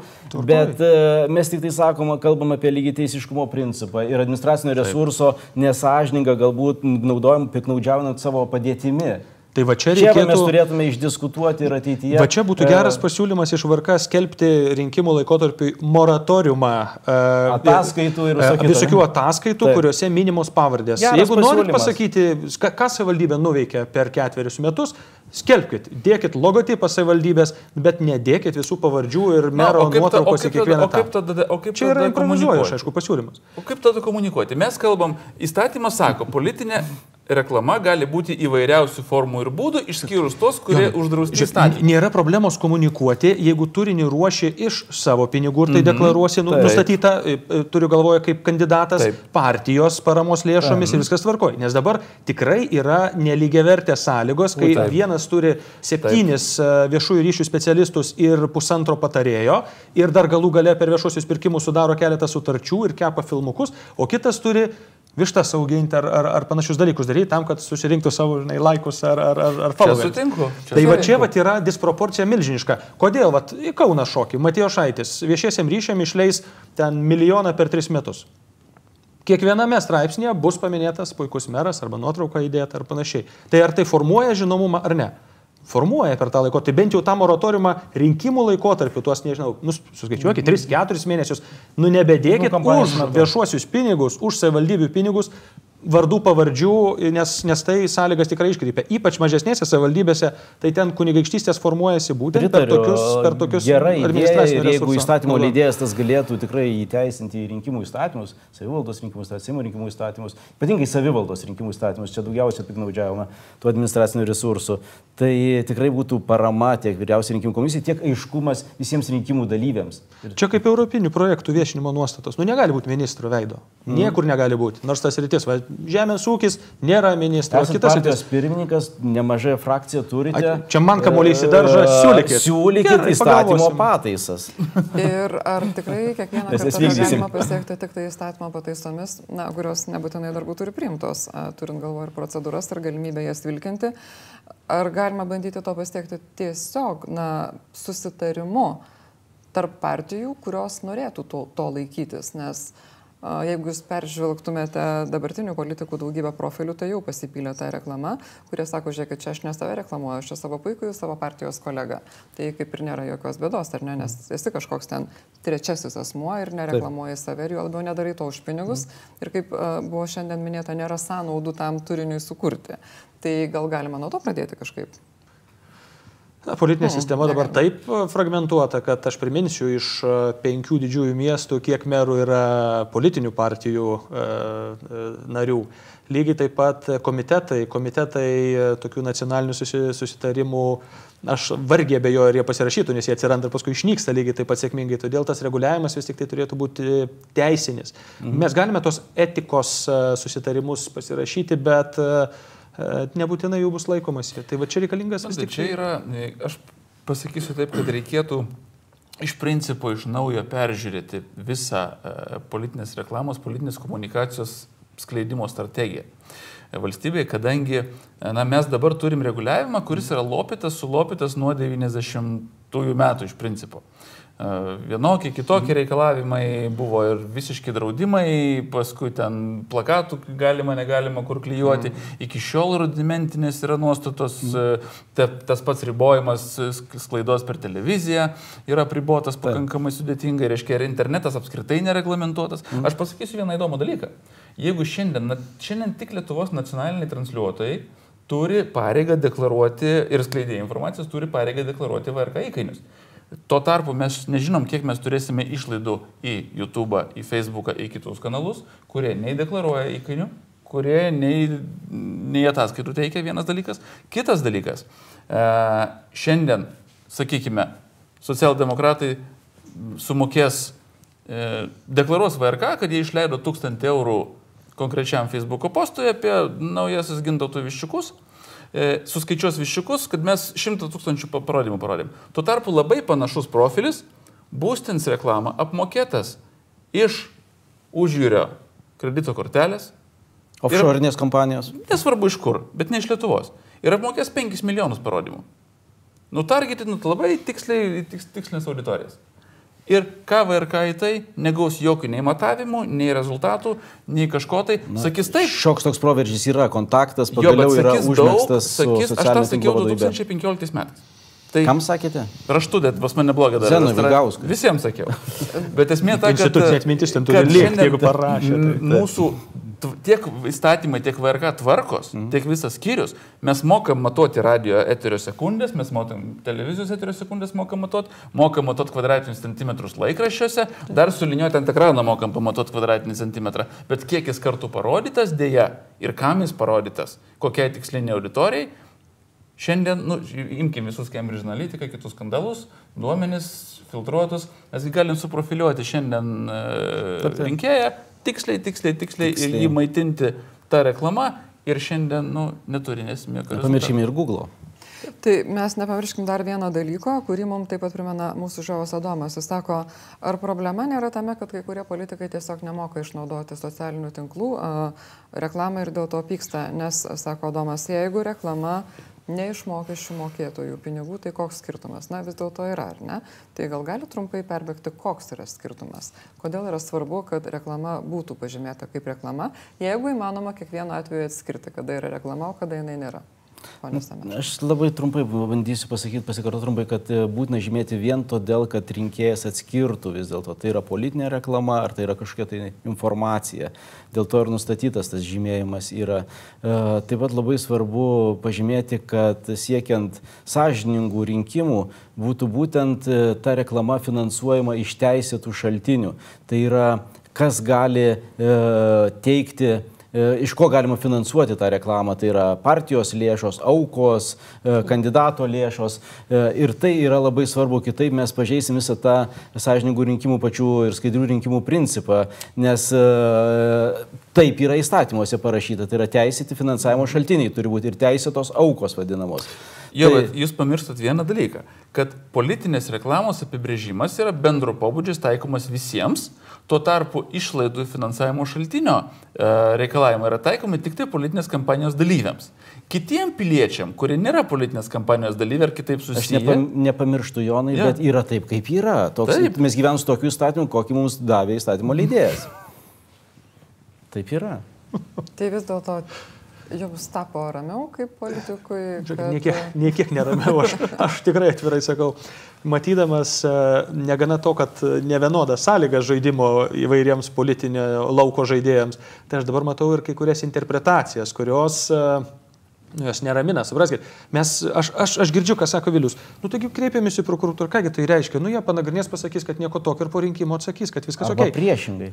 C: Bet e, mes tik tai sakoma, kalbam apie lygiai teisiškumo principą ir administracinio resurso nesažininką galbūt naudojam, piknaudžiaujant savo padėtimi.
D: Tai va čia
C: Čia va mes
D: reikėtų...
C: turėtume išdiskutuoti ir ateityje.
D: Va čia būtų
C: e,
D: geras pasiūlymas iš VRK skelbti rinkimų laikotarpiui moratoriumą. e,
C: Ataskaitų ir
D: e, Visokių
C: ne?
D: ataskaitų,
C: Taip.
D: kuriuose minimos pavardės.
C: Geras
D: Jeigu norit pasakyti, ką, savivaldybė nuveikė per ketverius metus, skelbkit, dėkit logotipą savivaldybės, bet nedėkit visų pavardžių ir mero
E: o
D: nuotraukos į
E: tada-
D: kiekvieną.
E: o kaip tada- o kaip
D: Čia yra
E: tada
D: improvizuojamas, aišku, pasiūlymas.
E: O kaip tada komunikuoti? Mes kalbam, įstatymas sako, politinė reklama gali būti įvairiausių formų ir būdų, išskyrus tos, kurie uždrausti
D: Žiūrėk,
E: įstatymą.
D: Nėra problemos komunikuoti, jeigu turinį ruoši iš savo pinigų ir tai deklaruosi, nu,
C: Taip.
D: nustatyta, e, e, turiu galvoje, kaip kandidatas
E: Taip.
D: partijos paramos lėšomis ir viskas tvarkoja. Nes dabar tikrai yra nelygiavertės sąlygos, kai
C: Taip.
D: vienas turi septynis e, viešųjų ryšių specialistus ir pusantro patarėjo ir dar galų gale per viešuosius pirkimus sudaro keletą sutarčių ir kepa filmukus, o kitas turi vištas auginti ar, ar, ar panašius dalykus daryti tam, kad susirinktų savo žinai, laikus ar, ar, ar, ar
E: Čia
D: followerius.
E: sutinku. Čia
D: Tai va čia vat yra disproporcija milžiniška. Kodėl vat, į Kauną šokį Matijo Šaitis viešiesiam ryšiam išleis ten milijoną per tris metus. Kiekviename straipsnėje bus paminėtas puikus meras arba nuotrauka įdėta ar panašiai. Tai ar tai formuoja žinomumą ar ne? Formuoja per tą laikotarpį, bent jau tą moratoriumą rinkimų laikotarpiu, tuos nežinau, nu, suskaičiuokit, 3-4 mėnesius, nu nebedėkit
C: Nu,
D: už viešuosius pinigus, už savivaldybių pinigus, vardų pavardžių, nes, nes tai sąlygas tikrai iškreipia. Ypač mažesnėse savivaldybėse, tai ten kunigaikštystės formuojasi būtent per
C: Pritariu,
D: tokius, per tokius
C: Gerai, idėja,
D: administracinių
C: ir jeigu įstatymo
D: naudojimą.
C: leidėjas tas galėtų tikrai įteisinti rinkimų įstatymus, savivaldos rinkimų įstatymus, Seimo rinkimų įstatymus, ypatingai savivaldos rinkimų įstatymus, čia daugiausia piknaudžiavama tų administracinių resursų, tai tikrai būtų parama tiek vyriausiai rinkimų komisijai, tiek aiškumas visiems rinkimų dalyviams. Ir
D: Čia kaip europinių projektų viešinimo nuostatos. Nu negali būti ministro veido. Niekur negali būti. Nors tas rytis, va, žemės ūkis nėra ministro.
C: Esate
D: Kitas
C: partijos pirmininkas, nemažai frakciją turite.
D: A, čia man kamuolys įsidaržo,
C: E,
D: siūlykit.
C: Siūlykit
D: Gerai,
C: įstatymo
D: pagalvosim.
C: pataisas.
A: Ir ar tikrai kiekvieną kartą galima pasiekti tik tai įstatymo pataisomis, na, kurios nebūtinai dar būtų ir priimtos, a, turint galvoje ir procedūras, ir galimybę jas vilkinti. Ar galima bandyti to pasiekti tiesiog, na, susitarimu tarp partijų, kurios norėtų to, to laikytis, nes Jeigu jūs peržvelgtumėte dabartinių politikų daugybę profilių, tai jau pasipylė ta reklama, kurie sako, žiūrėkit, čia aš ne save reklamuoju, aš čia savo puikų, savo partijos kolegą. Tai kaip ir nėra jokios bėdos, ar ne, nes esi kažkoks ten trečiasis asmuo ir nereklamuoji save ir jo labiau nedarai to už pinigus. Mm. Ir kaip buvo šiandien minėta, nėra sąnaudų tam turiniui sukurti. Tai gal galima nuo to pradėti kažkaip.
D: Na, politinė sistema dabar taip fragmentuota, kad aš priminsiu iš e, penkių didžiųjų miestų, kiek merų yra politinių partijų e, e, narių. Lygiai taip pat komitetai, komitetai tokių nacionalinių susitarimų, aš vargiai abejoju, ar jie pasirašytų, nes jie atsiranda ir paskui išnyksta lygiai taip pat sėkmingai. Todėl tas reguliavimas vis tik tai turėtų būti teisinis. Mhm. Mes galime tos etikos susitarimus pasirašyti, bet E, nebūtinai jų bus laikomasi. Tai va čia reikalingas vis
E: tai
D: tik.
E: Čia tai- yra, e, aš pasakysiu taip, kad reikėtų iš principo iš naujo peržiūrėti visą e, politinės reklamos, politinės komunikacijos skleidimo strategiją valstybėje, kadangi na, mes dabar turim reguliavimą, kuris yra lopytas, sulopytas nuo 90-ųjų metų iš principo. Vienokie, kitokie reikalavimai buvo ir visiški draudimai, paskui ten plakatų galima, negalima kur klyjuoti. Mhm. Iki šiol rudimentinės yra nuostatos, mhm. te, tas pats ribojimas sklaidos per televiziją yra pribotas pakankamai sudėtingai, reiškia ir internetas apskritai nereglamentuotas. Mhm. Aš pasakysiu vieną įdomų dalyką. Jeigu šiandien, šiandien tik Lietuvos nacionaliniai transliuotojai turi pareigą deklaruoti ir skleidėjai informacijos turi pareigą deklaruoti VRK įkainius. Tuo tarpu mes nežinom, kiek mes turėsime išlaidų į YouTube, į Facebook, į kitus kanalus, kurie nei deklaruoja įkainių, kurie nei, nei ataskaitų teikia vienas dalykas. Kitas dalykas, e, šiandien, sakykime, socialdemokratai sumokės, e, deklaruos VRK, kad jie išleido 1000 eurų konkrečiam Facebook postui apie naujasis gintautų viščiukus e, suskaičiuos viščiukus, kad mes 100 tūkstančių parodymų parodėm. Tuo tarpu labai panašus profilis būstins reklamą apmokėtas iš užjūrio kredito kortelės.
C: Offshore'inės kompanijos.
E: Nesvarbu iš kur, bet ne iš Lietuvos. Ir apmokės 5 milijonus parodymų. Nutargetinut labai tiksliai, tiks, tikslinės auditorijas. Ir ką VRK į tai negaus jokių nei matavimų, nei rezultatų, nei kažko tai. Na, sakys taip.
C: Šioks toks proveržys yra, kontaktas pagaliau jo, yra užmėgstas.
E: Sakys, aš tą sakiau 2015 metais.
C: Tai Kam sakėte?
E: Raštu, bet pas mane blogą darė.
C: Zenui Vigauskas.
E: Visiems sakiau. Bet esmė ta, [laughs] kad...
D: Institucinė atmintis ten turi likti, jeigu parašė. Tai,
E: tai. Mūsų tiek įstatymai, tiek VRK tvarkos, mm. tiek visas skyrius, mes mokam matuoti radio eterio sekundės, mes mokam televizijos eterio sekundės, mokam matuoti, mokam matuoti kvadratinius centimetrus laikraščiuose, dar su liniuotė ant ekrano mokam pamatuoti kvadratinį centimetrą, bet kiek jis kartų parodytas dėja ir kam jis parodytas, kokiai tiksliniai auditorijai. Šiandien, nu, imkim visus Cambridge Analytica, kitus skandalus, duomenis filtruotus, mes galim suprofiliuoti šiandien e, rinkėją tiksliai, tiksliai, tiksliai, tiksliai. ir jį maitinti tą reklamą ir šiandien nu, neturi nesmė.
C: Nepamirškime ir Google.
A: Tai mes nepamirškim dar vieno dalyko, kurį mums taip pat primena mūsų žiovas Adomas. Jis sako, ar problema nėra tame, kad kai kurie politikai tiesiog nemoka išnaudoti socialinių tinklų reklamą ir dėl to pyksta, nes, sako Adomas, jeigu reklama ne iš mokesčių mokėtojų pinigų, tai koks skirtumas? Na vis dėlto yra, ar ne? Tai gal gali trumpai perbėgti, koks yra skirtumas? Kodėl yra svarbu, kad reklama būtų pažymėta kaip reklama, jeigu įmanoma kiekvienu atveju atskirti, kada yra reklama, o kada jinai nėra?
C: Aš labai trumpai bandysiu pasakyti, pasikartoti trumpai, kad e, būtina žymėti vien todėl, kad rinkėjas atskirtų vis dėlto, tai yra politinė reklama ar tai yra kažkokia tai informacija. Dėl to ir nustatytas tas žymėjimas yra. E, taip pat labai svarbu pažymėti, kad siekiant sąžiningų rinkimų būtų būtent e, ta reklama finansuojama iš teisėtų šaltinių. Tai yra, kas gali teikti iš ko galima finansuoti tą reklamą. Tai yra partijos lėšos, aukos, e, kandidato lėšos. E, ir tai yra labai svarbu, kitaip mes pažeisim visą tą sąžiningų rinkimų pačių ir skaidrių rinkimų principą, nes taip yra įstatymuose parašyta, tai yra teisėti finansavimo šaltiniai, turi būti ir teisėtos aukos vadinamos.
E: Jo, tai... jūs pamirštat vieną dalyką, kad politinės reklamos apibrėžimas yra bendro pobūdžio taikomas visiems, Tuo tarpu išlaidų finansavimo šaltinio e, reikalavimai yra taikomi tik tai politinės kampanijos dalyviams. Kitiem piliečiam, kurie nėra politinės kampanijos dalyviai ar kitaip susiję.
C: Aš nepam, nepamirštu Jonai, ja. bet yra taip, kaip yra. Toks, taip. Mes gyvename su tokiu įstatymu, kokį mums davė įstatymo leidėjas. [laughs] Taip yra.
A: Tai vis dėlto jums tapo ramiau kaip politikui?
D: Žiūrėk, kad... niekiek, niekiek neramiau, aš, aš tikrai atvirai sakau, matydamas e, negana to, kad ne vienodas sąlygas žaidimo įvairiems politinio lauko žaidėjams, tai aš dabar matau ir kai kurias interpretacijas, kurios uh, Nu, jos neramina, supraskite. Mes, aš, aš, aš girdžiu, ką sako Vilius. Nu, taigi kreipėmės į prokuratūrą, kągi tai reiškia. Nu, jie panagrinės, pasakys, kad nieko tokio ir po rinkimo atsakys, kad viskas
C: Arba
D: ok.
C: priešingai.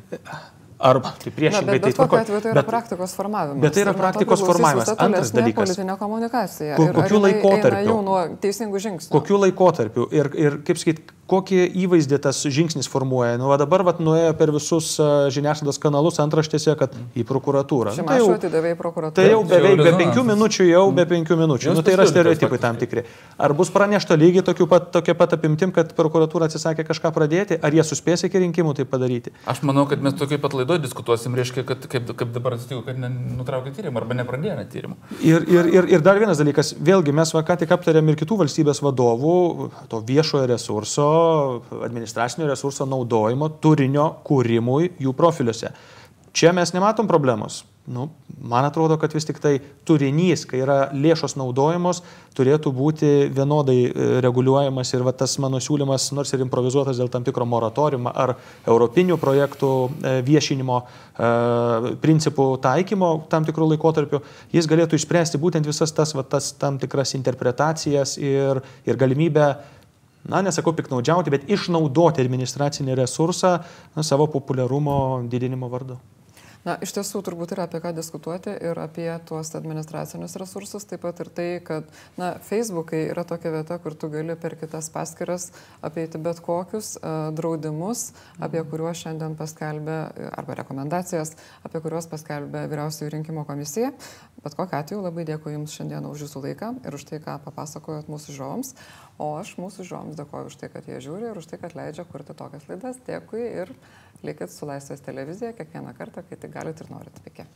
D: Arba tai priešingai,
A: bet,
D: tai
A: bet kokiu
D: tvarkoj.
A: atveju tai yra
D: Bet-
A: praktikos formavimas.
D: bet tai yra
A: to
D: praktikos formavimas. Antras dalykas.
A: Politinė komunikacija.
D: Ko-
A: Ir ar
D: kokiu laikotarpiu?
A: Jau nuo teisingų žingsnių.
D: Kokiu laikotarpiu ir, ir kaip sakyt, kokį įvaizdį tas žingsnis formuoja. Nu, va dabar vat, nuėjo per visus žiniasklaidos kanalus antraštėse, kad į prokuratūrą. Nu, tai jau,
A: atidavė į prokuratūrą.
D: tai jau beveik be penkių minučių, jau be penkių minučių. Nu, tai yra stereotipai tam tikri. Ar bus pranešta lygiai tokiu pat, tokia pat apimtim, kad prokuratūra atsisakė kažką pradėti, ar jie suspės iki rinkimų tai padaryti?
E: Aš manau, kad mes tokiai pat laidoje diskutuosim, reiškia, kad kaip, kaip dabar atsitiko, kad nutraukė tyrimą arba nepradėjo tyrimą.
D: Ir, ir, ir, ir dar vienas dalykas, vėlgi mes va, ką tik aptarėm ir kitų valstybės vadovų, to viešojo resurso, administracinio resurso naudojimo, turinio kūrimui jų profiliuose. Čia mes nematom problemos. Nu, man atrodo, kad vis tik tai turinys, kai yra lėšos naudojamos, turėtų būti vienodai e, reguliuojamas ir va, tas mano siūlymas, nors ir improvizuotas dėl tam tikro moratoriumo ar europinių projektų e, viešinimo e, principų taikymo tam tikrų laikotarpių, jis galėtų išspręsti būtent visas tas, va, tas tam tikras interpretacijas ir, ir galimybę na, nesakau piknaudžiauti, bet išnaudoti administracinį resursą na, savo populiarumo didinimo vardu.
A: Na, iš tiesų turbūt yra apie ką diskutuoti ir apie tuos administracinius resursus, taip pat ir tai, kad, na, Facebookai yra tokia vieta, kur tu gali per kitas paskiras apeiti bet kokius uh, draudimus, apie kuriuos šiandien paskelbė, arba rekomendacijas, apie kuriuos paskelbė vyriausiųjų rinkimo komisija. Bet kokiu atveju labai dėkui Jums šiandien už Jūsų laiką ir už tai, ką papasakojot mūsų žiūrovams. O aš mūsų žiūrovams dėkoju už tai, kad jie žiūri ir už tai, kad leidžia kurti tokias laidas. Dėkui ir likit su Laisvės televizija kiekvieną kartą, kai tik galite ir norite. Iki.